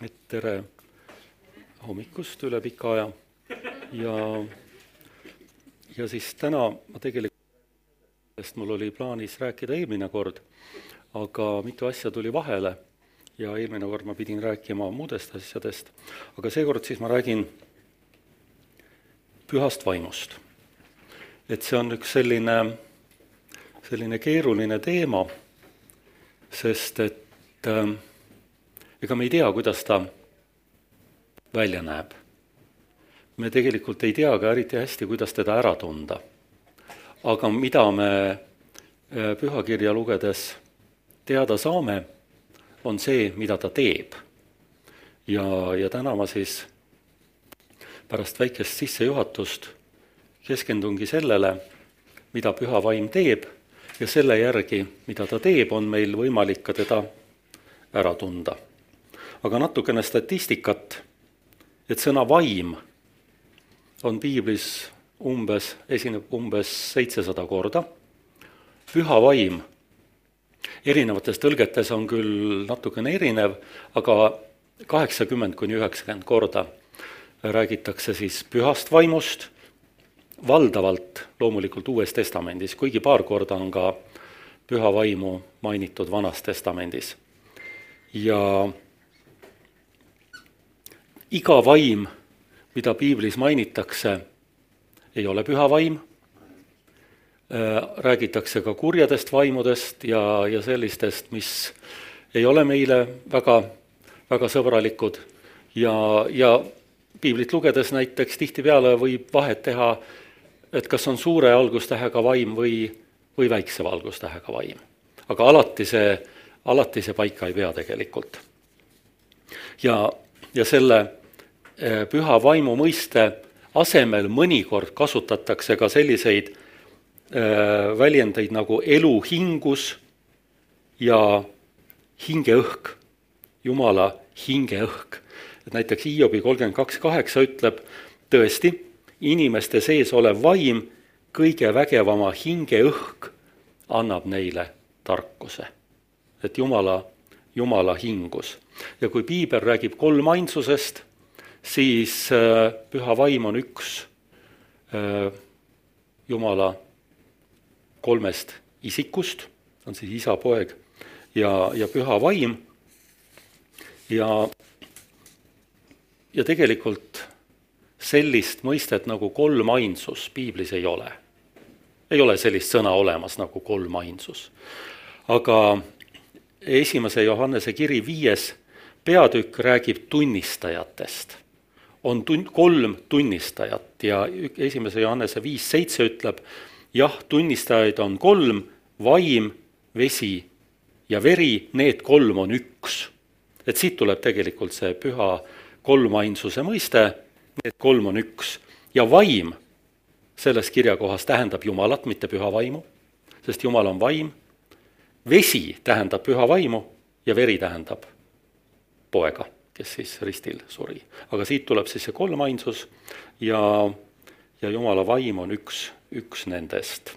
et tere hommikust üle pika aja ja, ja siis täna ma tegelikult, sest mul oli plaanis rääkida eelmine kord, aga mitu asja tuli vahele ja eelmine kord ma pidin rääkima muudest asjadest, aga seekord siis ma räägin pühast vaimust. et see on üks selline, selline keeruline teema, sest et äh, ega me ei tea, kuidas ta välja näeb. me tegelikult ei tea ka eriti hästi, kuidas teda ära tunda. aga mida me äh, pühakirja lugedes teada saame, on see, mida ta teeb. ja, ja täna ma siis pärast väikest sissejuhatust keskendungi sellele, mida püha vaim teeb ja selle järgi, mida ta teeb, on meil võimalik ka teda ära tunda aga natukene statistikat, et sõna vaim on piiblis umbes, esineb umbes seitsesada korda, püha vaim erinevates tõlgetes on küll natukene erinev, aga kaheksakümmend kuni üheksakümmend korda räägitakse siis pühast vaimust, valdavalt loomulikult Uues Testamendis, kuigi paar korda on ka püha vaimu mainitud Vanas Testamendis. ja iga vaim, mida piiblis mainitakse, ei ole püha vaim, äh, räägitakse ka kurjadest vaimudest ja, ja sellistest, mis ei ole meile väga, väga sõbralikud ja, ja piiblit lugedes näiteks tihtipeale võib vahet teha, et kas on suure algustähega vaim või, või väikse valgustähega vaim. aga alati see, alati see paika ei pea tegelikult. ja, ja selle püha vaimu mõiste asemel mõnikord kasutatakse ka selliseid eh, väljendeid nagu eluhingus ja hingeõhk, Jumala hingeõhk. et näiteks Hiobi kolmkümmend kaks kaheksa ütleb tõesti, inimeste sees olev vaim, kõige vägevama hingeõhk annab neile tarkuse. et Jumala, Jumala hingus. ja kui piibel räägib kolmainsusest siis äh, püha vaim on üks äh, Jumala kolmest isikust, on siis isa, poeg ja, ja püha vaim. ja, ja tegelikult sellist mõistet nagu kolmainsus piiblis ei ole. ei ole sellist sõna olemas nagu kolmainsus. aga esimese Johannese kiri viies peatükk räägib tunnistajatest on tun-, kolm tunnistajat ja esimese Johannese viis seitse ütleb, jah, tunnistajaid on kolm, vaim, vesi ja veri, need kolm on üks. et siit tuleb tegelikult see püha kolmainsuse mõiste, need kolm on üks. ja vaim selles kirjakohas tähendab Jumalat, mitte püha vaimu, sest Jumal on vaim, vesi tähendab püha vaimu ja veri tähendab poega kes siis ristil suri. aga siit tuleb siis see kolmainsus ja, ja Jumala vaim on üks, üks nendest.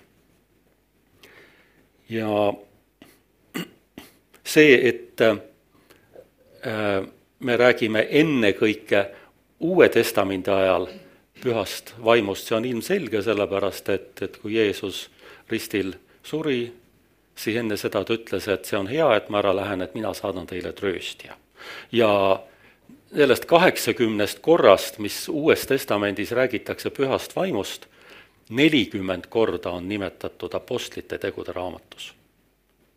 ja see, et äh, me räägime ennekõike Uue Testamendi ajal pühast vaimust, see on ilmselge, sellepärast et, et kui Jeesus ristil suri, siis enne seda ta ütles, et see on hea, et ma ära lähen, et mina saadan teile trööstja. Ja sellest kaheksakümnest korrast, mis Uues Testamendis räägitakse pühast vaimust, nelikümmend korda on nimetatud Apostlite tegude raamatus.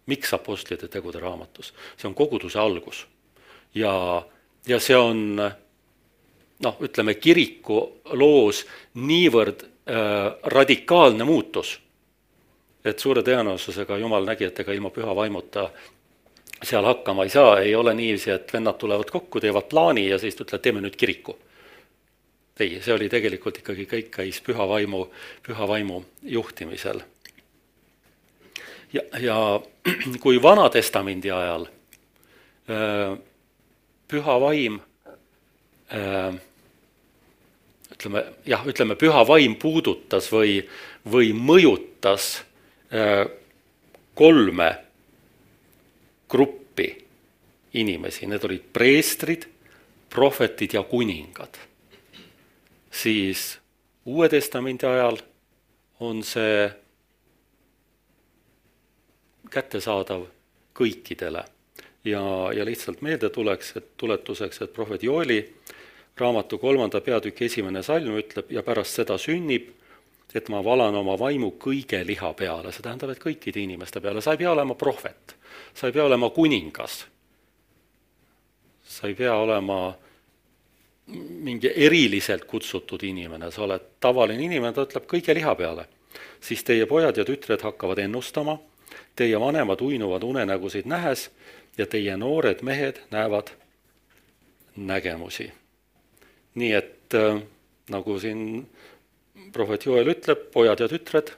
miks Apostlite tegude raamatus? see on koguduse algus. ja, ja see on noh, ütleme kiriku loos niivõrd äh, radikaalne muutus, et suure tõenäosusega Jumal nägi, et ega ilma püha vaimuta seal hakkama ei saa, ei ole niiviisi, et vennad tulevad kokku, teevad plaani ja siis ütlevad, teeme nüüd kiriku. ei, see oli tegelikult ikkagi, kõik käis püha vaimu, püha vaimu juhtimisel. ja, ja kui Vana-testamendi ajal püha vaim ütleme jah, ütleme püha vaim puudutas või, või mõjutas kolme gruppi inimesi, need olid preestrid, prohvetid ja kuningad, siis Uue Testamendi ajal on see kättesaadav kõikidele. ja, ja lihtsalt meelde tuleks, et tuletuseks, et prohvet Joeli raamatu kolmanda peatüki esimene salm ütleb ja pärast seda sünnib, et ma valan oma vaimu kõige liha peale, see tähendab, et kõikide inimeste peale, sa ei pea olema prohvet, sa ei pea olema kuningas, sa ei pea olema mingi eriliselt kutsutud inimene, sa oled tavaline inimene, ta ütleb kõige liha peale. siis teie pojad ja tütred hakkavad ennustama, teie vanemad uinuvad unenägusid nähes ja teie noored mehed näevad nägemusi. nii et äh, nagu siin prohvet Joel ütleb, pojad ja tütred,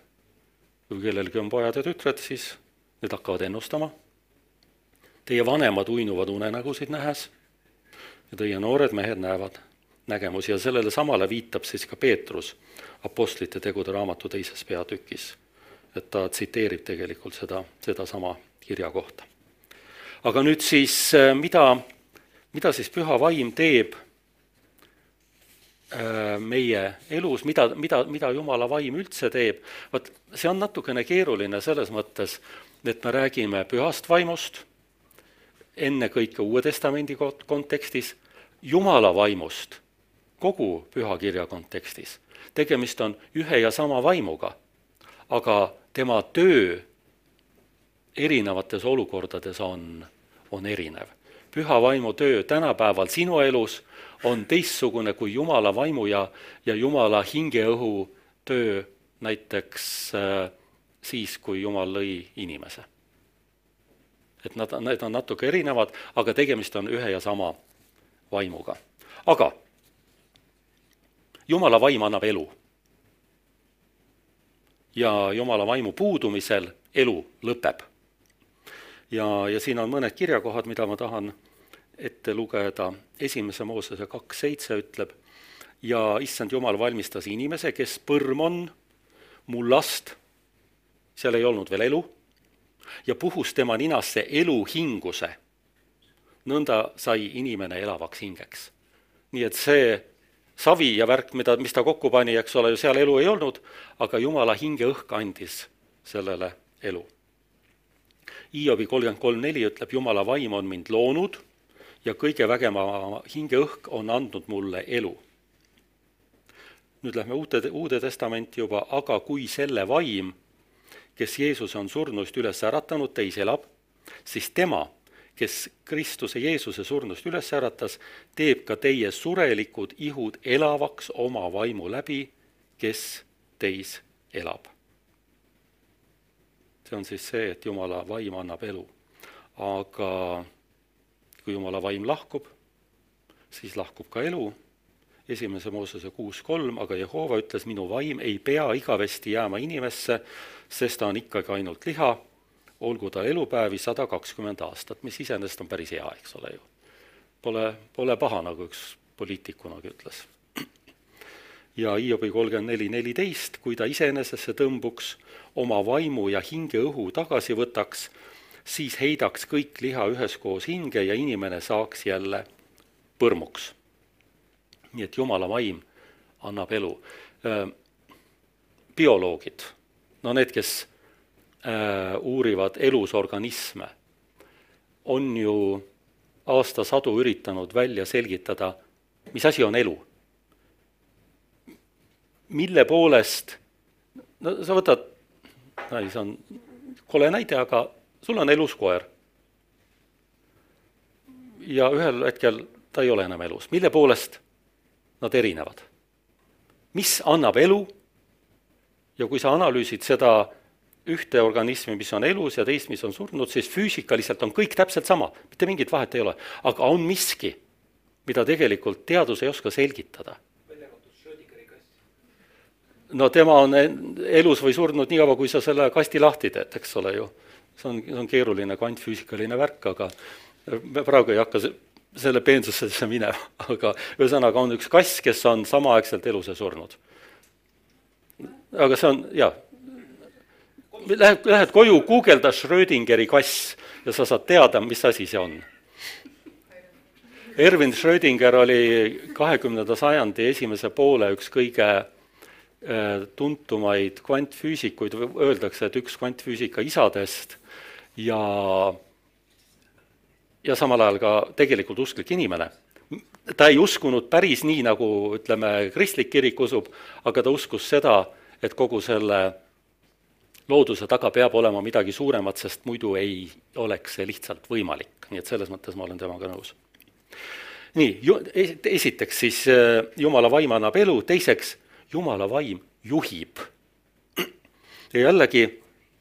kui kellelgi on pojad ja tütred, siis need hakkavad ennustama. Teie vanemad uinuvad unenägusid nähes ja teie noored mehed näevad nägemusi ja sellele samale viitab siis ka Peetrus Apostlite tegude raamatu teises peatükis. et ta tsiteerib tegelikult seda, sedasama kirja kohta. aga nüüd siis, äh, mida, mida siis püha vaim teeb meie elus, mida, mida, mida Jumala vaim üldse teeb, vot see on natukene keeruline selles mõttes, et me räägime pühast vaimust, ennekõike Uue Testamendi kontekstis, Jumala vaimust kogu pühakirja kontekstis. tegemist on ühe ja sama vaimuga, aga tema töö erinevates olukordades on, on erinev. püha vaimu töö tänapäeval sinu elus on teistsugune kui Jumala vaimu ja, ja Jumala hingeõhu töö näiteks äh, siis, kui Jumal lõi inimese. et nad, need on natuke erinevad, aga tegemist on ühe ja sama vaimuga. aga Jumala vaim annab elu. ja Jumala vaimu puudumisel elu lõpeb. ja, ja siin on mõned kirjakohad, mida ma tahan ette lugeda. esimese Moosese kaks seitse ütleb, ja issand Jumal valmistas inimese, kes põrm on, mullast, seal ei olnud veel elu, ja puhus tema ninasse eluhinguse nõnda sai inimene elavaks hingeks. nii et see savi ja värk, mida, mis ta kokku pani, eks ole ju, seal elu ei olnud, aga jumala hingeõhk andis sellele elu. Hiobi kolmkümmend kolm neli ütleb, jumala vaim on mind loonud ja kõige vägevam hingeõhk on andnud mulle elu. nüüd lähme uute, uude testamenti juba, aga kui selle vaim, kes Jeesuse on surnust üles äratanud, teis elab, siis tema kes Kristuse Jeesuse surnust üles äratas, teeb ka teie surelikud ihud elavaks oma vaimu läbi, kes teis elab. see on siis see, et Jumala vaim annab elu. aga kui Jumala vaim lahkub, siis lahkub ka elu, esimese Moosese kuus kolm, aga Jehova ütles, minu vaim ei pea igavesti jääma inimesse, sest ta on ikkagi ainult liha olgu tal elupäevi sada kakskümmend aastat, mis iseenesest on päris hea, eks ole ju. Pole, pole paha, nagu üks poliitik kunagi ütles. ja Hiobi kolmkümmend neli neliteist, kui ta iseenesesse tõmbuks, oma vaimu ja hingeõhu tagasi võtaks, siis heidaks kõik liha üheskoos hinge ja inimene saaks jälle põrmuks. nii et Jumala vaim annab elu. bioloogid, no need, kes uurivad elusorganisme, on ju aastasadu üritanud välja selgitada, mis asi on elu. mille poolest, no sa võtad, see on kole näide, aga sul on elus koer. ja ühel hetkel ta ei ole enam elus, mille poolest nad erinevad? mis annab elu ja kui sa analüüsid seda ühte organismi, mis on elus ja teist, mis on surnud, siis füüsikaliselt on kõik täpselt sama, mitte mingit vahet ei ole. aga on miski, mida tegelikult teadus ei oska selgitada. no tema on elus või surnud nii kaua, kui sa selle kasti lahti teed, eks ole ju. See on, see on keeruline kvantfüüsikaline värk, aga praegu ei hakka selle peensusesse minema, aga ühesõnaga on üks kass, kes on samaaegselt elus ja surnud. aga see on, jaa lähed, lähed koju, guugelda Schrödingeri kass ja sa saad teada, mis asi see on. Erwin Schrödinger oli kahekümnenda sajandi esimese poole üks kõige äh, tuntumaid kvantfüüsikuid, öeldakse, et üks kvantfüüsika isadest ja, ja samal ajal ka tegelikult usklik inimene. ta ei uskunud päris nii, nagu ütleme, kristlik kirik usub, aga ta uskus seda, et kogu selle looduse taga peab olema midagi suuremat, sest muidu ei oleks see lihtsalt võimalik, nii et selles mõttes ma olen temaga nõus. nii, esiteks siis äh, Jumala vaim annab elu, teiseks Jumala vaim juhib. ja jällegi,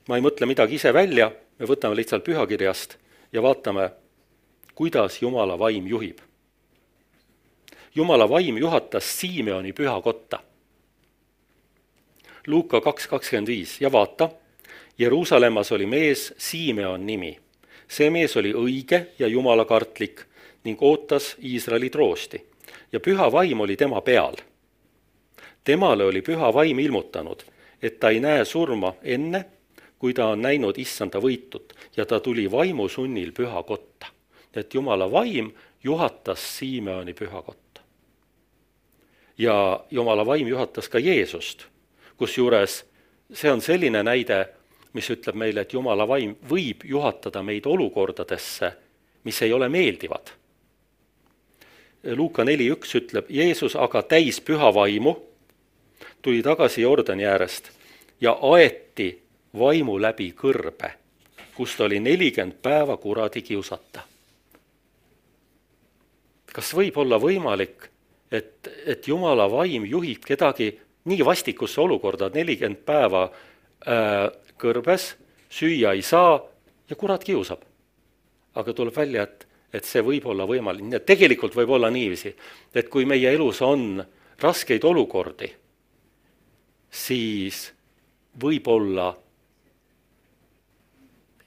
ma ei mõtle midagi ise välja, me võtame lihtsalt pühakirjast ja vaatame, kuidas Jumala vaim juhib. Jumala vaim juhatas Simeoni pühakotta Luuka kaks kakskümmend viis ja vaata, Jeruusalemmas oli mees Simeon nimi. see mees oli õige ja jumalakartlik ning ootas Iisraeli troosti ja püha vaim oli tema peal. temale oli püha vaim ilmutanud, et ta ei näe surma enne, kui ta on näinud issanda võitut ja ta tuli vaimu sunnil pühakotta. et jumala vaim juhatas Simeoni pühakotta. ja jumala vaim juhatas ka Jeesust kusjuures see on selline näide, mis ütleb meile, et Jumala vaim võib juhatada meid olukordadesse, mis ei ole meeldivad. Luuka neli üks ütleb, Jeesus aga täis püha vaimu, tuli tagasi Jordani äärest ja aeti vaimu läbi kõrbe, kust oli nelikümmend päeva kuradi kiusata. kas võib olla võimalik, et, et Jumala vaim juhib kedagi nii vastikusse olukorda, nelikümmend päeva äh, kõrbes, süüa ei saa ja kurat kiusab. aga tuleb välja, et, et see võib olla võimalik, nii et tegelikult võib olla niiviisi, et kui meie elus on raskeid olukordi, siis võib-olla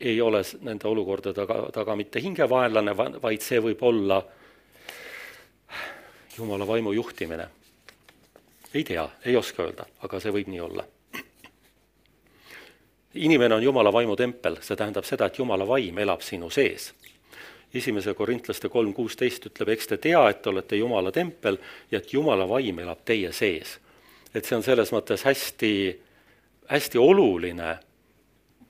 ei ole nende olukordade taga, taga mitte hingevaenlane, vaid see võib olla Jumala vaimu juhtimine ei tea, ei oska öelda, aga see võib nii olla. inimene on Jumala vaimu tempel, see tähendab seda, et Jumala vaim elab sinu sees. esimese korintlaste kolm kuusteist ütleb, eks te tea, et te olete Jumala tempel ja et Jumala vaim elab teie sees. et see on selles mõttes hästi, hästi oluline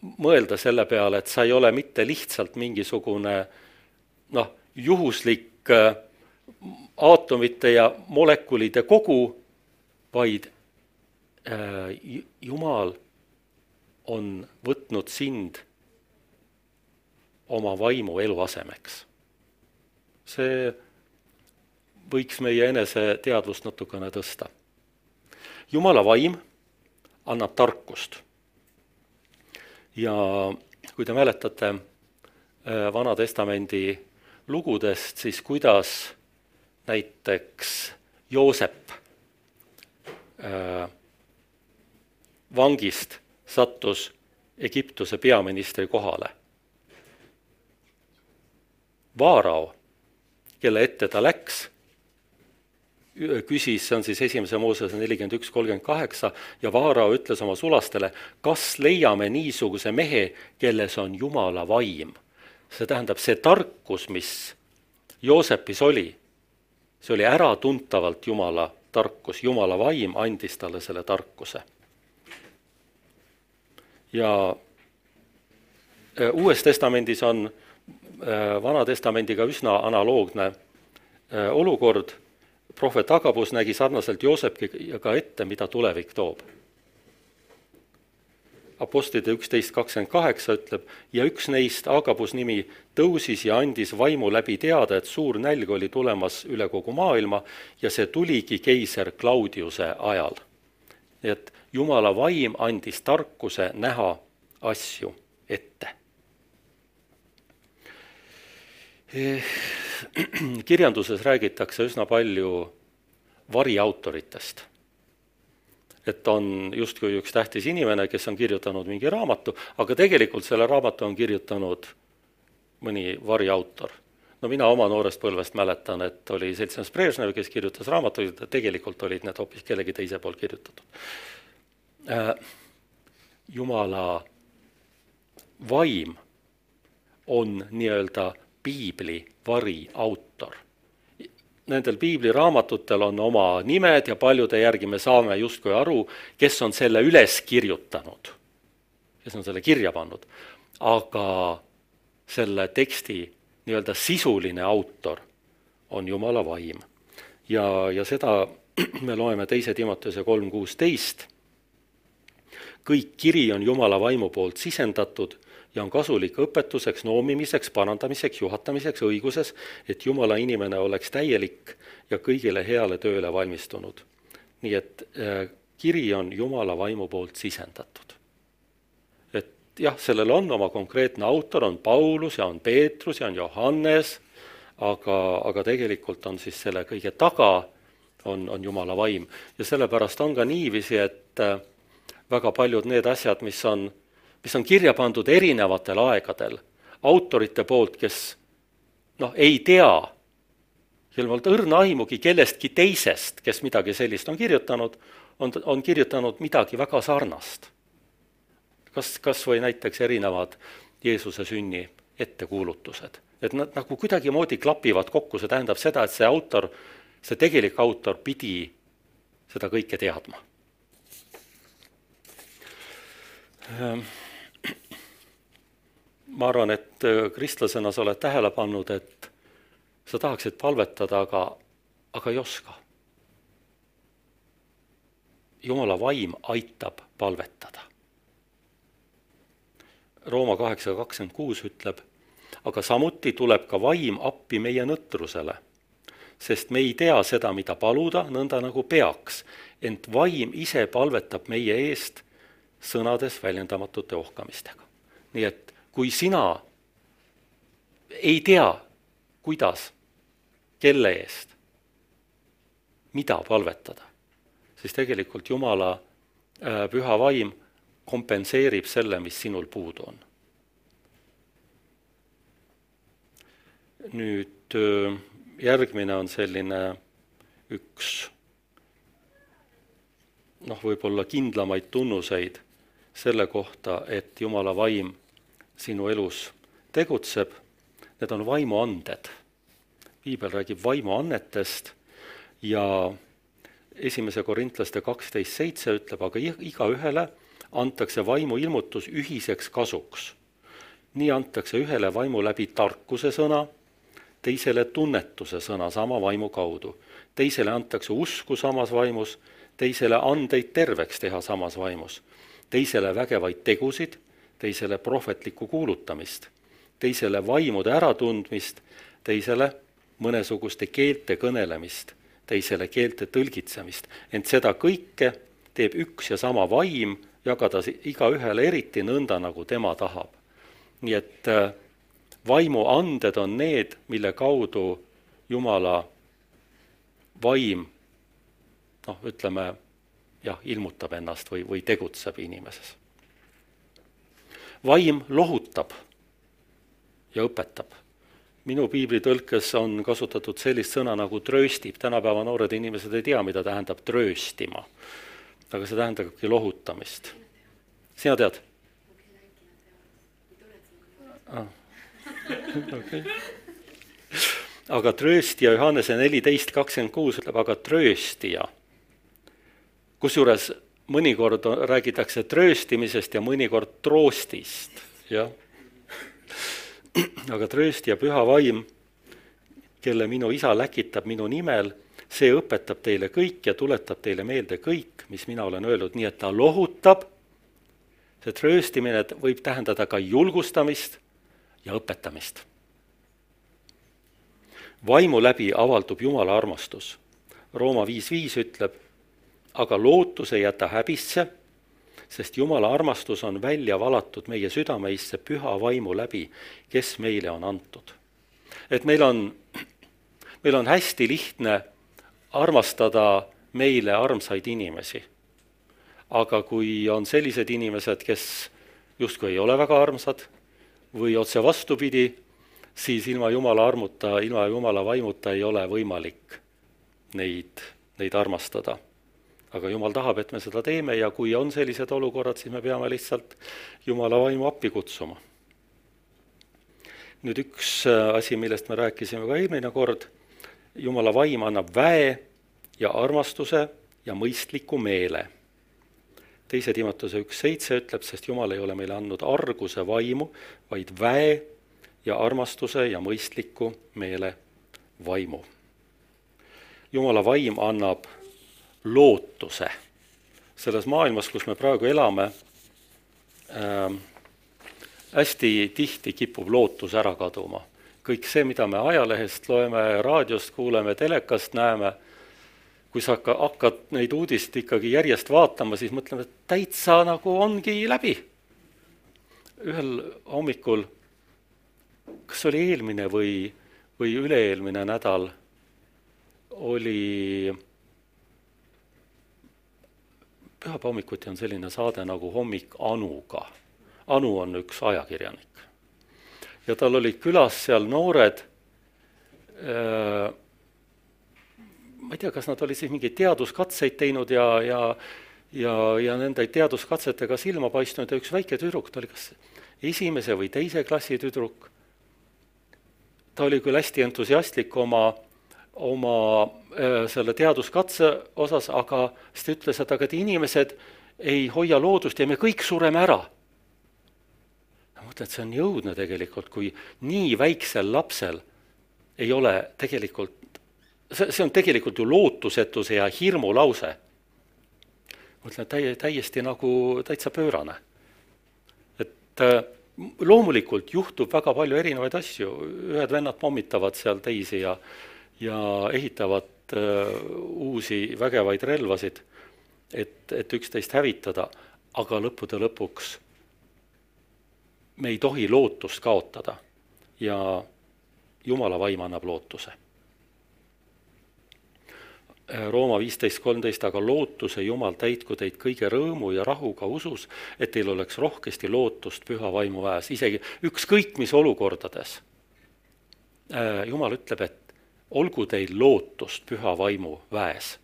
mõelda selle peale, et sa ei ole mitte lihtsalt mingisugune noh, juhuslik äh, aatomite ja molekulide kogu, vaid äh, Jumal on võtnud sind oma vaimu eluasemeks. see võiks meie eneseteadvust natukene tõsta. Jumala vaim annab tarkust. Ja kui te mäletate äh, Vana Testamendi lugudest, siis kuidas näiteks Joosep Äh, vangist sattus Egiptuse peaministri kohale. Vaarao, kelle ette ta läks, küsis, see on siis esimese Moosese nelikümmend üks, kolmkümmend kaheksa, ja Vaarao ütles oma sulastele, kas leiame niisuguse mehe, kelles on Jumala vaim. see tähendab, see tarkus, mis Joosepis oli, see oli äratuntavalt Jumala tarkus, Jumala vaim andis talle selle tarkuse. ja äh, Uues Testamendis on äh, Vana Testamendiga üsna analoogne äh, olukord, prohvet Agabus nägi sarnaselt Joosepkiga ette, mida tulevik toob Apostlite üksteist kakskümmend kaheksa ütleb, ja üks neist, Agabus nimi, tõusis ja andis vaimu läbi teada, et suur nälg oli tulemas üle kogu maailma ja see tuligi keiser Claudiuse ajal. nii et Jumala vaim andis tarkuse näha asju ette. kirjanduses räägitakse üsna palju variautoritest et on justkui üks tähtis inimene, kes on kirjutanud mingi raamatu, aga tegelikult selle raamatu on kirjutanud mõni variautor. no mina oma noorest põlvest mäletan, et oli seltsimees Brežnev, kes kirjutas raamatuid, tegelikult olid need hoopis kellegi teise poolt kirjutatud äh,. jumala vaim on nii-öelda piibli variautor nendel piibliraamatutel on oma nimed ja paljude järgi me saame justkui aru, kes on selle üles kirjutanud, kes on selle kirja pannud. aga selle teksti nii-öelda sisuline autor on Jumala vaim. ja, ja seda me loeme teise Timoteuse kolm kuusteist. kõik kiri on Jumala vaimu poolt sisendatud ja on kasulik õpetuseks, noomimiseks, parandamiseks, juhatamiseks õiguses, et Jumala inimene oleks täielik ja kõigile heale tööle valmistunud. nii et äh, kiri on Jumala vaimu poolt sisendatud. et jah, sellel on oma konkreetne autor, on Paulus ja on Peetrus ja on Johannes, aga, aga tegelikult on siis selle kõige taga, on, on Jumala vaim. ja sellepärast on ka niiviisi, et äh, väga paljud need asjad, mis on mis on kirja pandud erinevatel aegadel autorite poolt, kes noh, ei tea, kellel polnud õrna aimugi kellestki teisest, kes midagi sellist on kirjutanud, on, on kirjutanud midagi väga sarnast. kas, kas või näiteks erinevad Jeesuse sünni ettekuulutused, et nad nagu kuidagimoodi klapivad kokku, see tähendab seda, et see autor, see tegelik autor pidi seda kõike teadma ehm, ma arvan, et äh, kristlasena sa oled tähele pannud, et sa tahaksid palvetada, aga, aga ei oska. jumala vaim aitab palvetada. Rooma kaheksa kakskümmend kuus ütleb, aga samuti tuleb ka vaim appi meie nõtrusele, sest me ei tea seda, mida paluda, nõnda nagu peaks, ent vaim ise palvetab meie eest sõnades väljendamatute ohkamistega. nii et kui sina ei tea, kuidas, kelle eest, mida palvetada, siis tegelikult Jumala äh, püha vaim kompenseerib selle, mis sinul puudu on. nüüd äh, järgmine on selline üks noh, võib-olla kindlamaid tunnuseid selle kohta, et Jumala vaim sinu elus tegutseb, need on vaimuanded. piibel räägib vaimuannetest ja esimese korintlaste kaksteist seitse ütleb, aga igaühele antakse vaimu ilmutus ühiseks kasuks. nii antakse ühele vaimu läbi tarkuse sõna, teisele tunnetuse sõna sama vaimu kaudu, teisele antakse usku samas vaimus, teisele andeid terveks teha samas vaimus, teisele vägevaid tegusid teisele prohvetlikku kuulutamist, teisele vaimude äratundmist, teisele mõnesuguste keelte kõnelemist, teisele keelte tõlgitsemist, ent seda kõike teeb üks ja sama vaim, jagada igaühele eriti nõnda, nagu tema tahab. nii et äh, vaimuanded on need, mille kaudu Jumala vaim noh, ütleme jah, ilmutab ennast või, või tegutseb inimeses vaim lohutab ja õpetab. minu piiblitõlkes on kasutatud sellist sõna nagu trööstib, tänapäeva noored inimesed ei tea, mida tähendab trööstima. aga see tähendabki lohutamist. sina tead? Ah. Okay. aga trööstija Johannese neliteist kakskümmend kuus ütleb, aga trööstija. kusjuures mõnikord räägitakse trööstimisest ja mõnikord troostist, jah. aga trööst ja püha vaim, kelle minu isa läkitab minu nimel, see õpetab teile kõik ja tuletab teile meelde kõik, mis mina olen öelnud, nii et ta lohutab, see trööstimine võib tähendada ka julgustamist ja õpetamist. vaimu läbi avaldub Jumala armastus. Rooma viis viis ütleb aga lootus ei jäta häbisse, sest Jumala armastus on välja valatud meie südameisse püha vaimu läbi, kes meile on antud. et meil on, meil on hästi lihtne armastada meile armsaid inimesi. aga kui on sellised inimesed, kes justkui ei ole väga armsad või otse vastupidi, siis ilma Jumala armuta, ilma Jumala vaimuta ei ole võimalik neid, neid armastada aga Jumal tahab, et me seda teeme ja kui on sellised olukorrad, siis me peame lihtsalt Jumala vaimu appi kutsuma. nüüd üks äh, asi, millest me rääkisime ka eelmine kord, jumala vaim annab väe ja armastuse ja mõistliku meele. teise Timotuse üks seitse ütleb, sest Jumal ei ole meile andnud arguse vaimu, vaid väe ja armastuse ja mõistliku meele vaimu. Jumala vaim annab lootuse. selles maailmas, kus me praegu elame äh,, hästi tihti kipub lootus ära kaduma. kõik see, mida me ajalehest loeme, raadiost kuuleme, telekast näeme, kui sa hakka, hakkad neid uudiseid ikkagi järjest vaatama, siis mõtleme, et täitsa nagu ongi läbi. ühel hommikul, kas oli eelmine või, või üle-eelmine nädal, oli pühapäeva hommikuti on selline saade nagu Hommik Anuga. Anu on üks ajakirjanik. ja tal olid külas seal noored äh, ma ei tea, kas nad olid siis mingeid teaduskatseid teinud ja, ja ja, ja nende teaduskatsetega silma paistnud ja üks väike tüdruk, ta oli kas esimese või teise klassi tüdruk, ta oli küll hästi entusiastlik oma oma äh, selle teaduskatse osas, aga siis ta ütles, et aga et inimesed ei hoia loodust ja me kõik sureme ära. mõtlen, et see on jõudne tegelikult, kui nii väiksel lapsel ei ole tegelikult, see, see on tegelikult ju lootusetuse ja hirmu lause. mõtlen, täie, täiesti nagu täitsa pöörane. et äh, loomulikult juhtub väga palju erinevaid asju, ühed vennad pommitavad seal teisi ja ja ehitavad äh, uusi vägevaid relvasid, et, et üksteist hävitada, aga lõppude lõpuks me ei tohi lootust kaotada ja Jumala vaim annab lootuse. Rooma viisteist kolmteist, aga lootuse Jumal täitku teid kõige rõõmu ja rahuga usus, et teil oleks rohkesti lootust püha vaimu väes, isegi ükskõik mis olukordades. Äh, Jumal ütleb, et olgu teil lootust püha vaimu väes.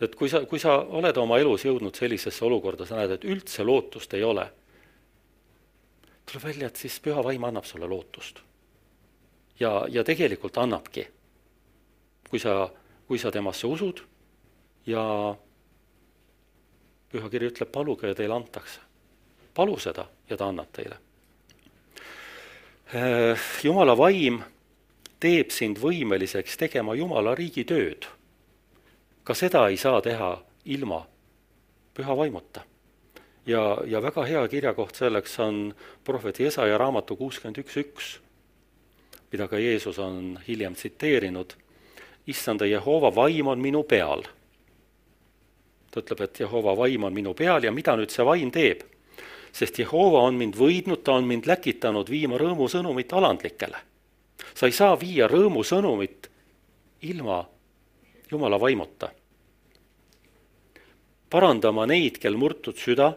et kui sa, kui sa oled oma elus jõudnud sellisesse olukorda, sa näed, et üldse lootust ei ole, tuleb välja, et siis püha vaim annab sulle lootust. ja, ja tegelikult annabki. kui sa, kui sa temasse usud ja pühakiri ütleb, paluge ja teile antakse. palu seda ja ta annab teile. Äh, jumala vaim teeb sind võimeliseks tegema Jumala riigi tööd. ka seda ei saa teha ilma püha vaimuta. ja, ja väga hea kirjakoht selleks on prohvet Jesaja raamatu kuuskümmend üks üks, mida ka Jeesus on hiljem tsiteerinud. issanda Jehova vaim on minu peal. ta ütleb, et Jehova vaim on minu peal ja mida nüüd see vaim teeb? sest Jehova on mind võidnud, ta on mind läkitanud viima rõõmusõnumit alandlikele sa ei saa viia rõõmusõnumit ilma Jumala vaimuta. parandama neid, kel murtud süda,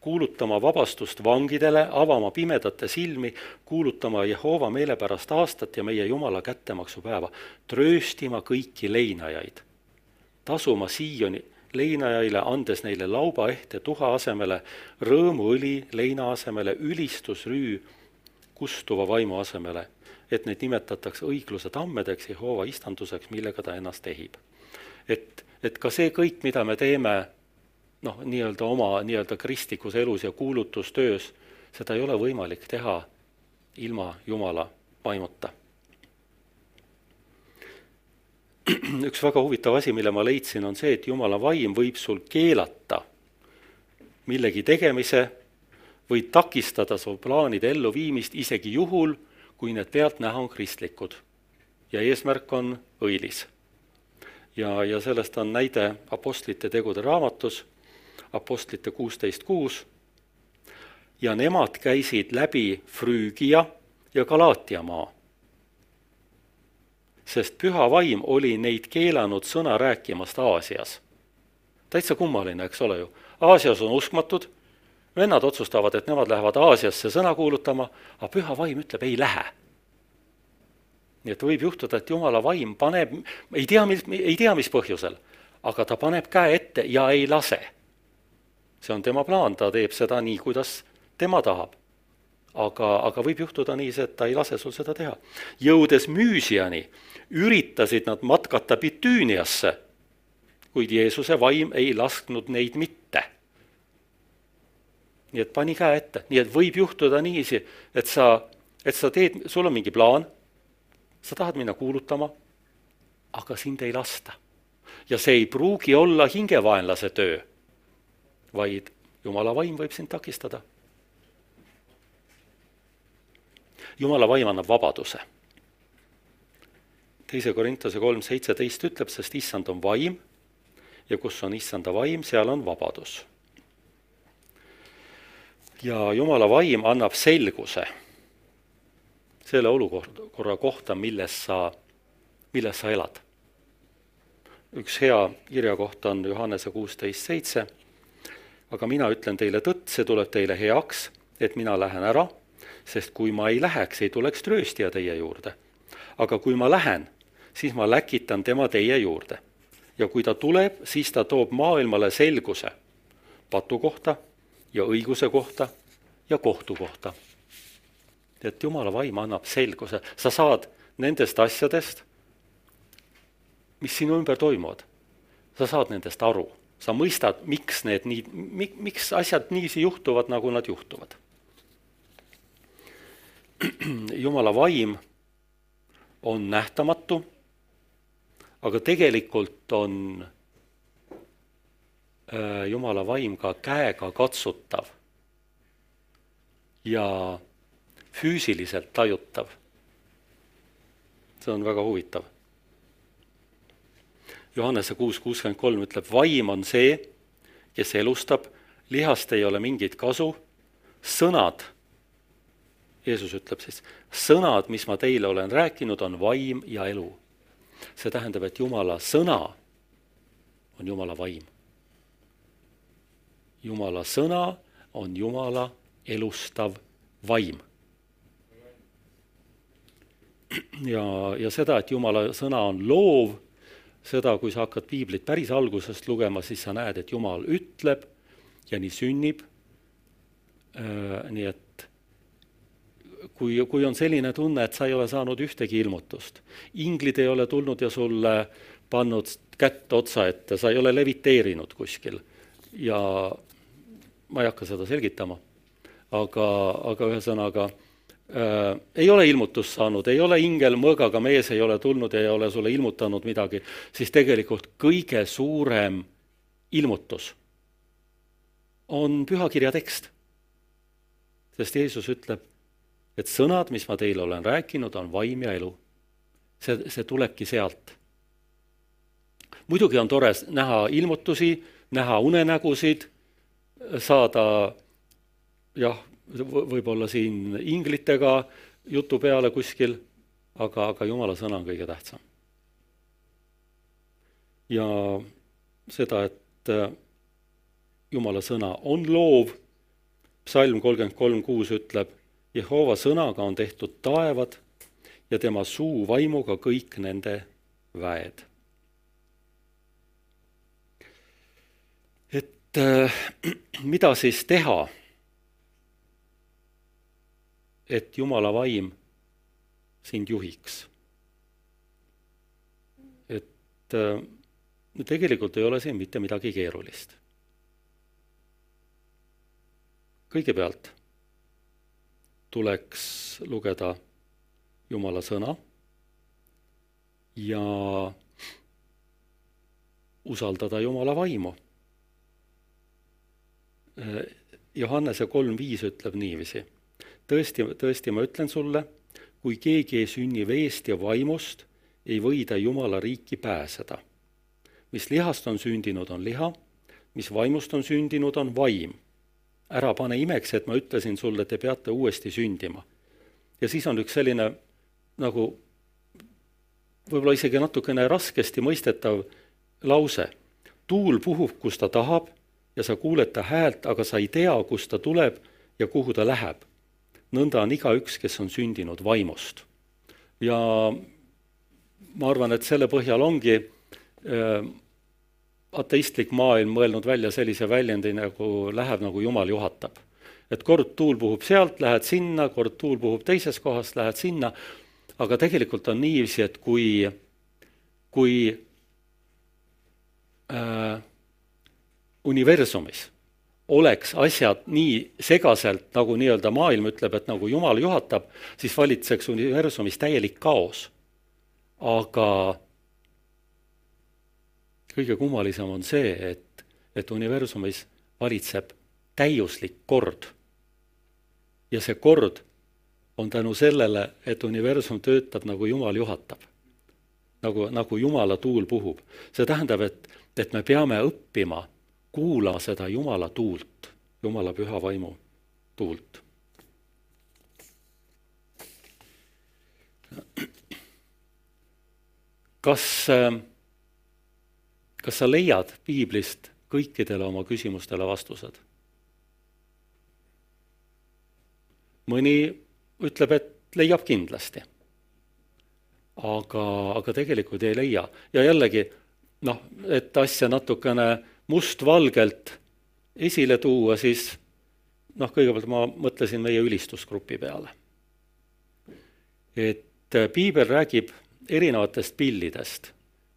kuulutama vabastust vangidele, avama pimedate silmi, kuulutama Jehova meelepärast aastat ja meie Jumala kättemaksupäeva, trööstima kõiki leinajaid, tasuma Sioni leinajaile, andes neile laubaehte tuha asemele, rõõmuõli leina asemele, ülistusrüü kustuva vaimu asemele et neid nimetatakse õigluse tammedeks, Jehova istanduseks, millega ta ennast ehib. et, et ka see kõik, mida me teeme noh, nii-öelda oma nii-öelda kristlikus elus ja kuulutustöös, seda ei ole võimalik teha ilma Jumala vaimuta. üks väga huvitav asi, mille ma leidsin, on see, et Jumala vaim võib sul keelata millegi tegemise või takistada su plaanide elluviimist isegi juhul, kui need pealtnäha on kristlikud ja eesmärk on õilis. ja, ja sellest on näide Apostlite tegude raamatus, Apostlite kuusteist kuus, ja nemad käisid läbi Früügia ja Galaatia maa. sest püha vaim oli neid keelanud sõna rääkimast Aasias. täitsa kummaline, eks ole ju, Aasias on uskmatud vennad otsustavad, et nemad lähevad Aasiasse sõna kuulutama, aga püha vaim ütleb, ei lähe. nii et võib juhtuda, et jumala vaim paneb, ei tea, mis, ei tea, mis põhjusel, aga ta paneb käe ette ja ei lase. see on tema plaan, ta teeb seda nii, kuidas tema tahab. aga, aga võib juhtuda nii see, et ta ei lase sul seda teha. jõudes Müüsiani, üritasid nad matkata Bitüüniasse, kuid Jeesuse vaim ei lasknud neid mitte. Nii et pani käe ette, nii et võib juhtuda niiviisi, et sa, et sa teed, sul on mingi plaan, sa tahad minna kuulutama, aga sind ei lasta. ja see ei pruugi olla hingevaenlase töö, vaid jumala vaim võib sind takistada jumala vaim annab vabaduse. teise Korintuse kolm seitseteist ütleb, sest issand on vaim ja kus on issanda vaim, seal on vabadus. Ja jumala vaim annab selguse selle olukorra kohta, milles sa, milles sa elad. üks hea kirjakoht on Johannese kuusteist seitse, aga mina ütlen teile tõtt, see tuleb teile heaks, et mina lähen ära sest kui ma ei läheks, ei tuleks trööstija teie juurde. aga kui ma lähen, siis ma läkitan tema teie juurde. ja kui ta tuleb, siis ta toob maailmale selguse patu kohta ja õiguse kohta ja kohtu kohta. et jumala vaim annab selguse, sa saad nendest asjadest, mis sinu ümber toimuvad, sa saad nendest aru, sa mõistad, miks need nii, miks asjad niiviisi juhtuvad, nagu nad juhtuvad. Jumala vaim on nähtamatu, aga tegelikult on Jumala vaim ka käega katsutav ja füüsiliselt tajutav. see on väga huvitav. Johannese kuus kuuskümmend kolm ütleb, vaim on see, kes elustab, lihast ei ole mingit kasu, sõnad Jeesus ütleb siis, sõnad, mis ma teile olen rääkinud, on vaim ja elu. see tähendab, et Jumala sõna on Jumala vaim. Jumala sõna on Jumala elustav vaim. ja, ja seda, et Jumala sõna on loov, seda, kui sa hakkad piiblit päris algusest lugema, siis sa näed, et Jumal ütleb ja nii sünnib. Äh, nii et kui, kui on selline tunne, et sa ei ole saanud ühtegi ilmutust, inglid ei ole tulnud ja sulle pannud kätt otsa ette, sa ei ole leviteerinud kuskil ja ma ei hakka seda selgitama, aga, aga ühesõnaga äh, ei ole ilmutust saanud, ei ole ingel mõõgaga mees ei ole tulnud ja ei ole sulle ilmutanud midagi, siis tegelikult kõige suurem ilmutus on pühakirja tekst. sest Jeesus ütleb, et sõnad, mis ma teile olen rääkinud, on vaim ja elu. see, see tulebki sealt. muidugi on tore näha ilmutusi, näha unenägusid, saada jah, võib-olla siin inglitega jutu peale kuskil, aga, aga jumala sõna on kõige tähtsam. ja seda, et äh, jumala sõna on loov, psalm kolmkümmend kolm kuus ütleb Jehova sõnaga on tehtud taevad ja tema suu vaimuga kõik nende väed. et äh, mida siis teha, et Jumala vaim sind juhiks? et äh, tegelikult ei ole siin mitte midagi keerulist. kõigepealt tuleks lugeda Jumala sõna ja usaldada Jumala vaimu. Johannese kolm viis ütleb niiviisi. tõesti, tõesti, ma ütlen sulle, kui keegi ei sünni veest ja vaimust, ei või ta Jumala riiki pääseda. mis lihast on sündinud, on liha, mis vaimust on sündinud, on vaim ära pane imeks, et ma ütlesin sulle, te peate uuesti sündima. ja siis on üks selline nagu võib-olla isegi natukene raskesti mõistetav lause. tuul puhub, kus ta tahab ja sa kuuled ta häält, aga sa ei tea, kust ta tuleb ja kuhu ta läheb. nõnda on igaüks, kes on sündinud vaimust. ja ma arvan, et selle põhjal ongi äh, ateistlik maailm mõelnud välja sellise väljendi nagu läheb, nagu Jumal juhatab. et kord tuul puhub sealt, lähed sinna, kord tuul puhub teises kohas, lähed sinna, aga tegelikult on niiviisi, et kui, kui äh, universumis oleks asjad nii segaselt, nagu nii-öelda maailm ütleb, et nagu Jumal juhatab, siis valitseks universumis täielik kaos. aga kõige kummalisem on see, et, et universumis valitseb täiuslik kord. ja see kord on tänu sellele, et universum töötab nagu Jumal juhatab. nagu, nagu Jumala tuul puhub. see tähendab, et, et me peame õppima kuula seda Jumala tuult, Jumala püha vaimu tuult. kas, kas sa leiad piiblist kõikidele oma küsimustele vastused? mõni ütleb, et leiab kindlasti. aga, aga tegelikult ei leia ja jällegi noh, et asja natukene mustvalgelt esile tuua, siis noh, kõigepealt ma mõtlesin meie ülistusgrupi peale. et äh, piibel räägib erinevatest pillidest,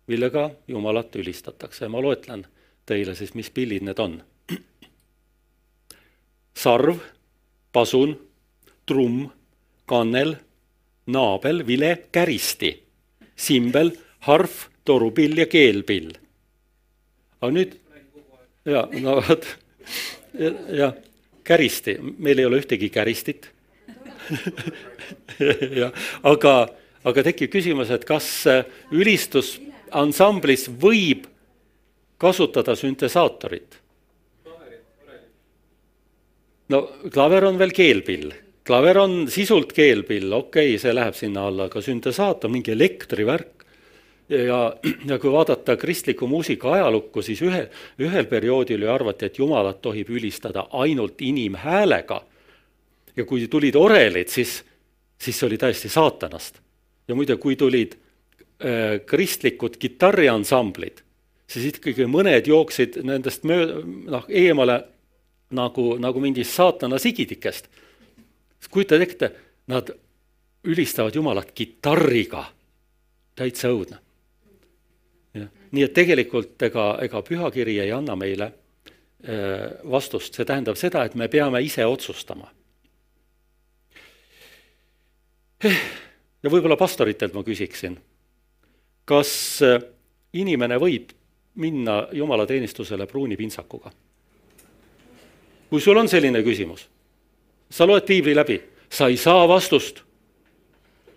millega Jumalat ülistatakse ma loetlen teile siis, mis pillid need on. sarv, pasun, trumm, kannel, naabel, vile, käristi, simbel, harf, torupill ja keelpill. aga nüüd ja no vot, jah, käristi, meil ei ole ühtegi käristit. Jah, aga, aga tekib küsimus, et kas ülistusansamblis võib kasutada süntesaatorit? no klaver on veel keelpill, klaver on sisult keelpill, okei okay,, see läheb sinna alla, aga süntesaator, mingi elektrivärk, ja, ja kui vaadata kristliku muusika ajalukku, siis ühe, ühel perioodil ju arvati, et Jumalat tohib ülistada ainult inimhäälega. ja kui tulid orelid, siis, siis see oli täiesti saatanast. ja muide, kui tulid äh, kristlikud kitarriansamblid, siis ikkagi mõned jooksid nendest mööda, noh, eemale nagu, nagu mingist saatana sigidikest. kujutad ette, nad ülistavad Jumalat kitarriga, täitsa õudne nii et tegelikult ega, ega pühakiri ei anna meile äh, vastust, see tähendab seda, et me peame ise otsustama. ja võib-olla pastoritelt ma küsiksin, kas äh, inimene võib minna jumalateenistusele pruuni pintsakuga? kui sul on selline küsimus, sa loed piibli läbi, sa ei saa vastust.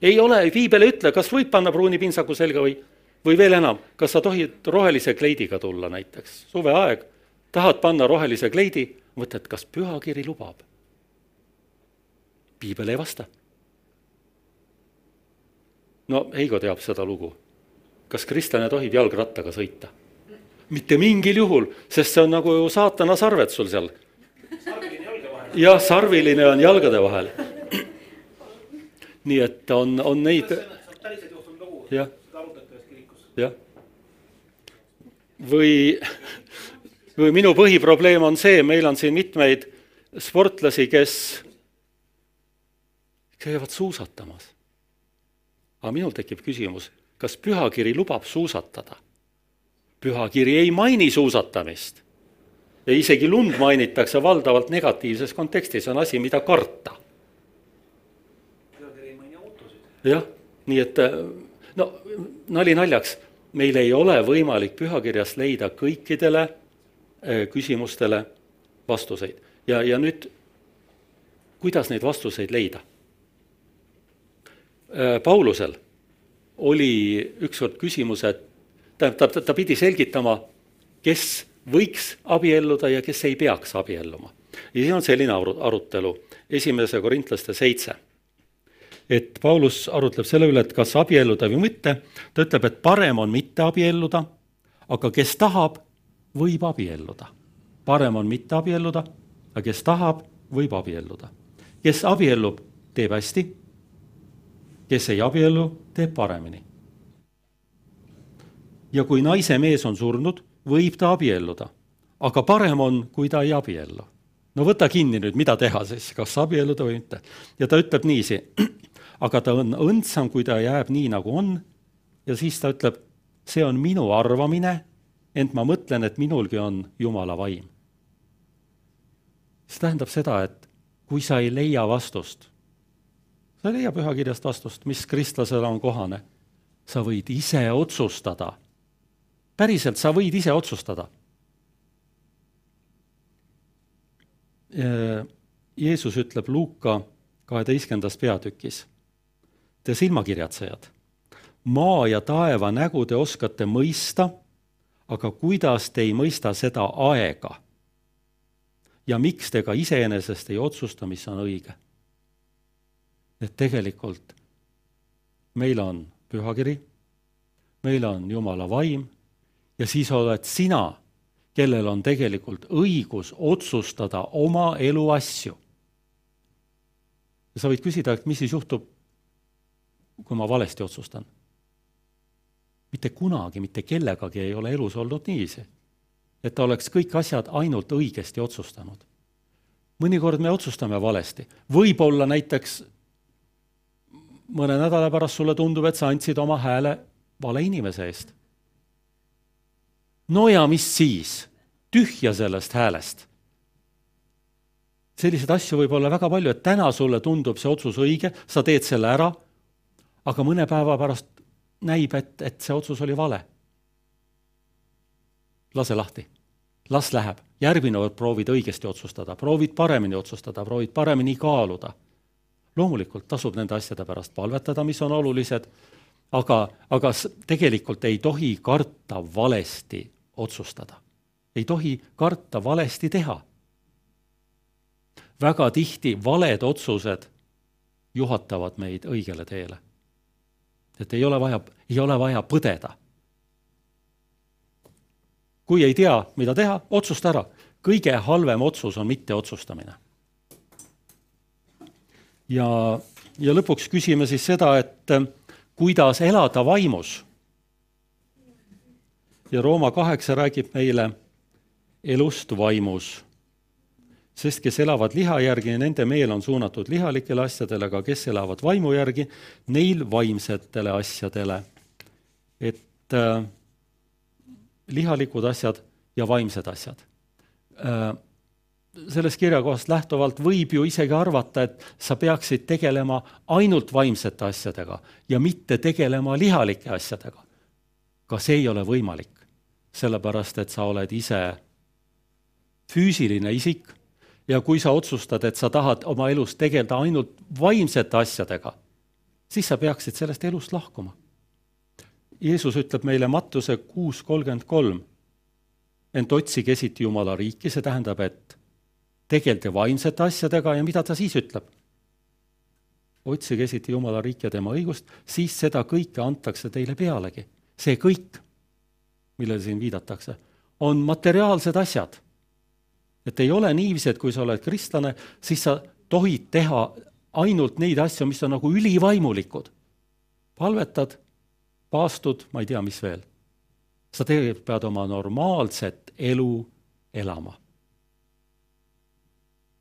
ei ole, piibel ei ütle, kas võib panna pruuni pintsaku selga või või veel enam, kas sa tohid rohelise kleidiga tulla näiteks, suveaeg, tahad panna rohelise kleidi, mõtled, kas pühakiri lubab? piibel ei vasta. no Heigo teab seda lugu. kas kristlane tohib jalgrattaga sõita? mitte mingil juhul, sest see on nagu ju saatana sarved sul seal. jah, sarviline on jalgade vahel. nii et on, on neid. jah jah. või, või minu põhiprobleem on see, meil on siin mitmeid sportlasi, kes käivad suusatamas. aga minul tekib küsimus, kas pühakiri lubab suusatada? pühakiri ei maini suusatamist. ja isegi lund mainitakse valdavalt negatiivses kontekstis, on asi, mida karta. jah, nii et no nali naljaks meil ei ole võimalik pühakirjast leida kõikidele äh, küsimustele vastuseid. ja, ja nüüd, kuidas neid vastuseid leida? Äh, Paulusel oli ükskord küsimus, et tähendab, ta, ta pidi selgitama, kes võiks abielluda ja kes ei peaks abielluma. ja siin on selline arutelu, esimese korintlaste seitse et Paulus arutleb selle üle, et kas abielluda või mitte, ta ütleb, et parem on mitte abielluda, aga kes tahab, võib abielluda. parem on mitte abielluda, aga kes tahab, võib abielluda. kes abiellub, teeb hästi, kes ei abiellu, teeb paremini. ja kui naise mees on surnud, võib ta abielluda, aga parem on, kui ta ei abiellu. no võta kinni nüüd, mida teha siis, kas abielluda või mitte. ja ta ütleb niiviisi, aga ta on õndsam, kui ta jääb nii, nagu on. ja siis ta ütleb, see on minu arvamine, ent ma mõtlen, et minulgi on Jumala vaim. see tähendab seda, et kui sa ei leia vastust, sa ei leia pühakirjast vastust, mis kristlasele on kohane, sa võid ise otsustada. päriselt, sa võid ise otsustada Jeesus ütleb Luuka kaheteistkümnendas peatükis. Te silmakirjatsejad, maa ja taeva nägu te oskate mõista, aga kuidas te ei mõista seda aega? ja miks te ka iseenesest ei otsusta, mis on õige? et tegelikult meil on pühakiri, meil on Jumala vaim ja siis oled sina kellel on tegelikult õigus otsustada oma elu asju. ja sa võid küsida, et mis siis juhtub, kui ma valesti otsustan. mitte kunagi, mitte kellegagi ei ole elus olnud niiviisi, et ta oleks kõik asjad ainult õigesti otsustanud. mõnikord me otsustame valesti, võib-olla näiteks mõne nädala pärast sulle tundub, et sa andsid oma hääle vale inimese eest no ja mis siis? tühja sellest häälest. selliseid asju võib olla väga palju, et täna sulle tundub see otsus õige, sa teed selle ära, aga mõne päeva pärast näib, et, et see otsus oli vale. lase lahti, las läheb, järgmine kord proovid õigesti otsustada, proovid paremini otsustada, proovid paremini kaaluda. loomulikult tasub nende asjade pärast palvetada, mis on olulised, aga, aga tegelikult ei tohi karta valesti otsustada ei tohi karta valesti teha. väga tihti valed otsused juhatavad meid õigele teele. Et ei ole vaja, ei ole vaja põdeda. kui ei tea, mida teha, otsusta ära. kõige halvem otsus on mitteotsustamine. ja, ja lõpuks küsime siis seda, et kuidas elada vaimus. ja Rooma kaheksa räägib meile elust vaimus. Sest kes elavad liha järgi, nende meel on suunatud lihalikele asjadele, aga kes elavad vaimu järgi, neil vaimsetele asjadele. et äh, lihalikud asjad ja vaimsed asjad äh, sellest kirjakohast lähtuvalt võib ju isegi arvata, et sa peaksid tegelema ainult vaimsete asjadega ja mitte tegelema lihalike asjadega. ka see ei ole võimalik, sellepärast et sa oled ise füüsiline isik ja kui sa otsustad, et sa tahad oma elus tegeleda ainult vaimsete asjadega, siis sa peaksid sellest elust lahkuma. Jeesus ütleb meile Mattuse kuus kolmkümmend kolm, ent otsige esiti Jumala riiki, see tähendab, et tegelge vaimsete asjadega ja mida ta siis ütleb? otsige esiti Jumala riiki ja tema õigust, siis seda kõike antakse teile pealegi. see kõik, millele siin viidatakse, on materiaalsed asjad et ei ole niiviisi, et kui sa oled kristlane, siis sa tohid teha ainult neid asju, mis on nagu ülivaimulikud. palvetad, paastud, ma ei tea, mis veel. sa tegelikult pead oma normaalset elu elama.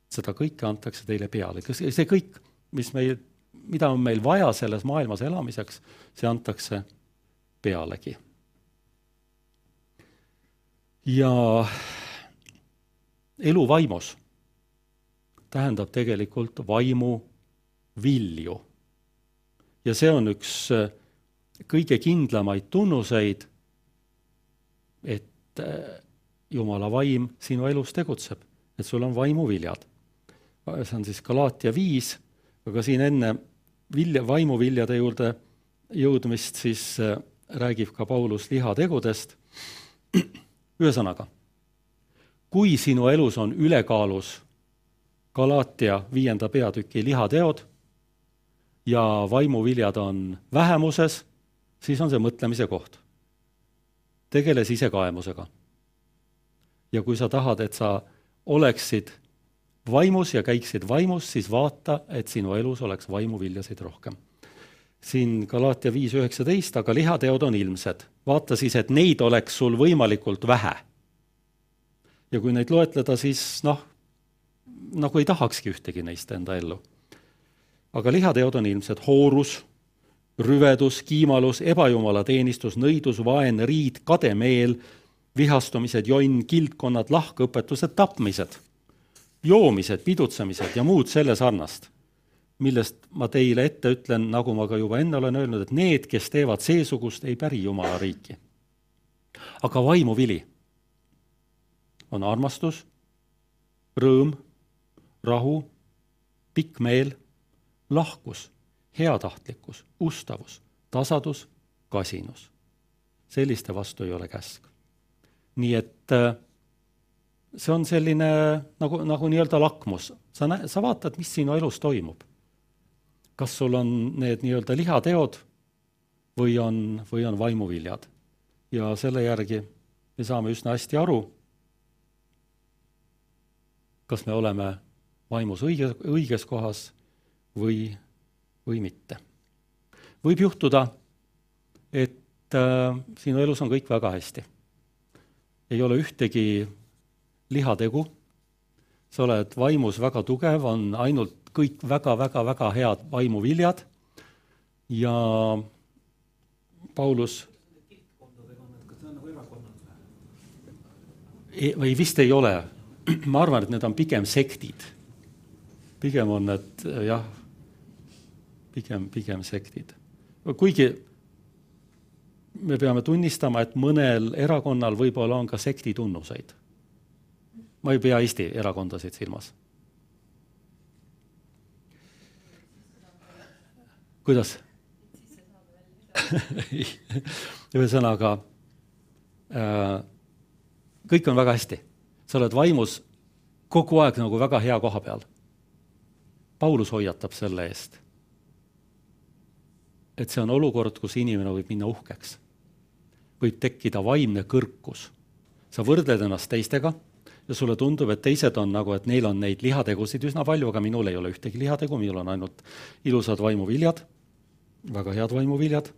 seda kõike antakse teile peale, see kõik, mis meil, mida on meil vaja selles maailmas elamiseks, see antakse pealegi. ja elu vaimus tähendab tegelikult vaimu vilju. ja see on üks äh, kõige kindlamaid tunnuseid, et äh, Jumala vaim sinu elus tegutseb, et sul on vaimuviljad. see on siis Galaatia viis, aga siin enne vilja, vaimuviljade juurde jõudmist siis äh, räägib ka Paulus lihategudest. ühesõnaga kui sinu elus on ülekaalus Galaatia viienda peatüki lihateod ja vaimuviljad on vähemuses, siis on see mõtlemise koht. tegele sisekaemusega. ja kui sa tahad, et sa oleksid vaimus ja käiksid vaimus, siis vaata, et sinu elus oleks vaimuviljasid rohkem. siin Galaatia viis üheksateist, aga lihateod on ilmsed. vaata siis, et neid oleks sul võimalikult vähe ja kui neid loetleda, siis noh, nagu ei tahakski ühtegi neist enda ellu. aga lihateod on ilmsed hoorus, rüvedus, kiimalus, ebajumalateenistus, nõidus, vaen, riid, kademeel, vihastumised, jonn, kildkonnad, lahkõpetused, tapmised, joomised, pidutsemised ja muud selle sarnast, millest ma teile ette ütlen, nagu ma ka juba enne olen öelnud, et need, kes teevad seesugust, ei päri Jumala riiki. aga vaimuvili on armastus, rõõm, rahu, pikk meel, lahkus, heatahtlikkus, ustavus, tasadus, kasinus. selliste vastu ei ole käsk. nii et äh, see on selline nagu, nagu nii-öelda lakmus, sa nä-, sa vaatad, mis sinu elus toimub. kas sul on need nii-öelda lihateod või on, või on vaimuviljad. ja selle järgi me saame üsna hästi aru, kas me oleme vaimus õige, õiges kohas või, või mitte. võib juhtuda, et äh, sinu elus on kõik väga hästi. ei ole ühtegi lihategu, sa oled vaimus väga tugev, on ainult kõik väga-väga-väga head vaimuviljad ja Paulus ei, või vist ei ole, ma arvan, et need on pigem sektid pigem on need jah, pigem, pigem sektid. kuigi me peame tunnistama, et mõnel erakonnal võib-olla on ka sekti tunnuseid. ma ei pea Eesti erakondasid silmas. kuidas? ühesõnaga äh, kõik on väga hästi, sa oled vaimus kogu aeg nagu väga hea koha peal Paulus hoiatab selle eest, et see on olukord, kus inimene võib minna uhkeks. võib tekkida vaimne kõrkus. sa võrdled ennast teistega ja sulle tundub, et teised on nagu, et neil on neid lihategusid üsna palju, aga minul ei ole ühtegi lihategu, minul on ainult ilusad vaimuviljad, väga head vaimuviljad.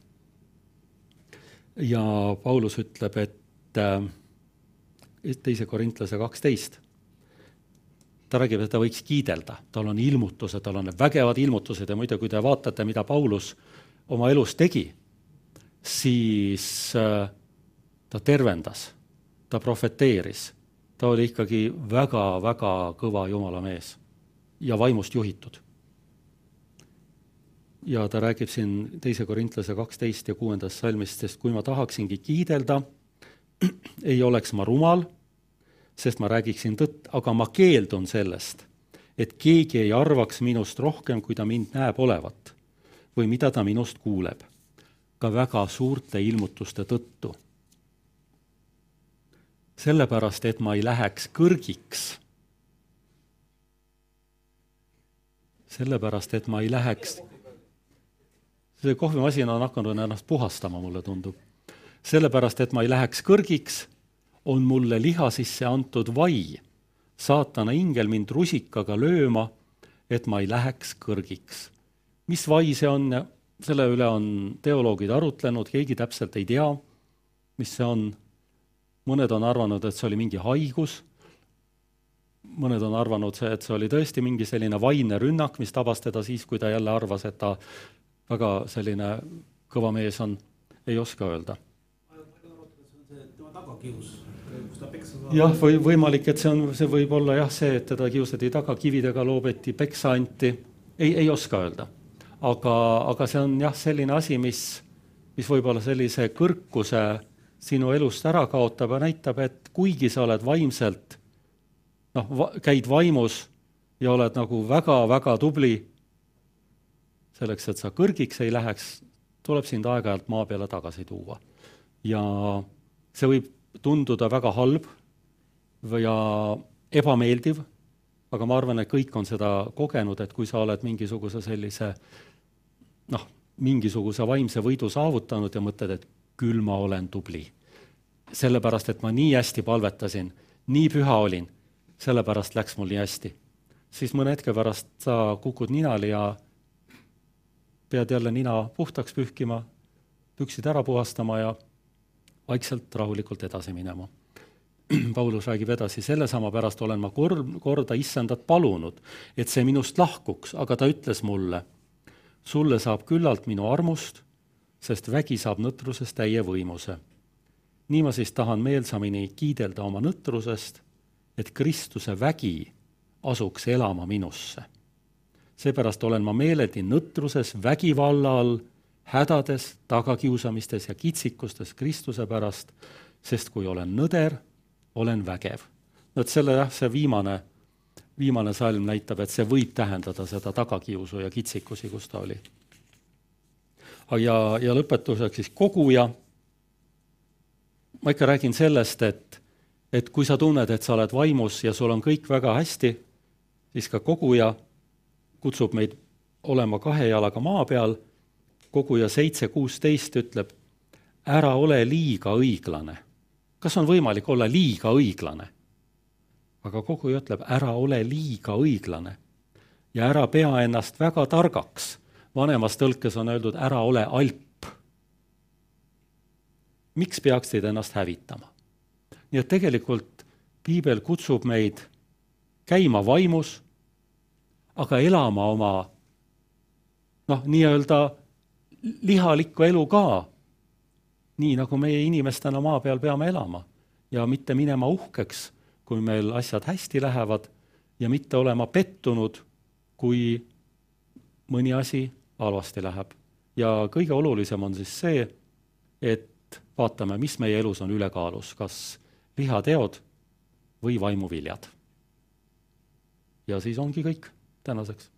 ja Paulus ütleb, et äh, teise Korintlase kaksteist. Ta räägib, et ta võiks kiidelda, tal on ilmutused, tal on vägevad ilmutused ja muide, kui te vaatate, mida Paulus oma elus tegi, siis äh, ta tervendas, ta profeteeris, ta oli ikkagi väga-väga kõva jumala mees ja vaimust juhitud. ja ta räägib siin teise Korintlase kaksteist ja kuuendast salmist, sest kui ma tahaksingi kiidelda, ei oleks ma rumal sest ma räägiksin tõtt, aga ma keeldun sellest, et keegi ei arvaks minust rohkem, kui ta mind näeb olevat või mida ta minust kuuleb, ka väga suurte ilmutuste tõttu. sellepärast, et ma ei läheks kõrgiks. sellepärast, et ma ei läheks, see kohvimasin on hakanud ennast puhastama, mulle tundub. Sellepärast, et ma ei läheks kõrgiks on mulle liha sisse antud vai, saatana ingel mind rusikaga lööma, et ma ei läheks kõrgiks. mis vai see on, selle üle on teoloogid arutlenud, keegi täpselt ei tea, mis see on. mõned on arvanud, et see oli mingi haigus, mõned on arvanud, et see oli tõesti mingi selline vaimne rünnak, mis tabas teda siis, kui ta jälle arvas, et ta väga selline kõva mees on, ei oska öelda. Tema tagakius jah, või võimalik, et see on, see võib olla jah, see, et teda kiusati taga, kividega loobeti, peksa anti, ei, ei oska öelda. aga, aga see on jah, selline asi, mis, mis võib-olla sellise kõrkuse sinu elust ära kaotab ja näitab, et kuigi sa oled vaimselt noh va,, käid vaimus ja oled nagu väga-väga tubli, selleks, et sa kõrgiks ei läheks, tuleb sind aeg-ajalt maa peale tagasi tuua. ja see võib tunduda väga halb ja ebameeldiv, aga ma arvan, et kõik on seda kogenud, et kui sa oled mingisuguse sellise noh, mingisuguse vaimse võidu saavutanud ja mõtled, et küll ma olen tubli. sellepärast, et ma nii hästi palvetasin, nii püha olin, sellepärast läks mul nii hästi. siis mõne hetke pärast sa kukud ninali ja pead jälle nina puhtaks pühkima, püksid ära puhastama ja vaikselt rahulikult edasi minema. Paulus räägib edasi, sellesama pärast olen ma kord, korda issandat palunud, et see minust lahkuks, aga ta ütles mulle, sulle saab küllalt minu armust, sest vägi saab nõtruses täie võimuse. nii ma siis tahan meelsamini kiidelda oma nõtrusest, et Kristuse vägi asuks elama minusse. seepärast olen ma meeleldi nõtruses, vägivalla all, hädades, tagakiusamistes ja kitsikustes Kristuse pärast, sest kui olen nõder, olen vägev. no et selle jah, see viimane, viimane salm näitab, et see võib tähendada seda tagakiusu ja kitsikusi, kus ta oli. ja, ja lõpetuseks siis koguja. ma ikka räägin sellest, et, et kui sa tunned, et sa oled vaimus ja sul on kõik väga hästi, siis ka koguja kutsub meid olema kahe jalaga maa peal, koguja seitse kuusteist ütleb, ära ole liiga õiglane. kas on võimalik olla liiga õiglane? aga koguja ütleb, ära ole liiga õiglane ja ära pea ennast väga targaks. vanemas tõlkes on öeldud, ära ole alp. miks peaksid ennast hävitama? nii et tegelikult piibel kutsub meid käima vaimus, aga elama oma noh, nii-öelda lihalikku elu ka, nii nagu meie inimestena maa peal peame elama ja mitte minema uhkeks, kui meil asjad hästi lähevad ja mitte olema pettunud, kui mõni asi halvasti läheb. ja kõige olulisem on siis see, et vaatame, mis meie elus on ülekaalus, kas lihateod või vaimuviljad. Ja siis ongi kõik tänaseks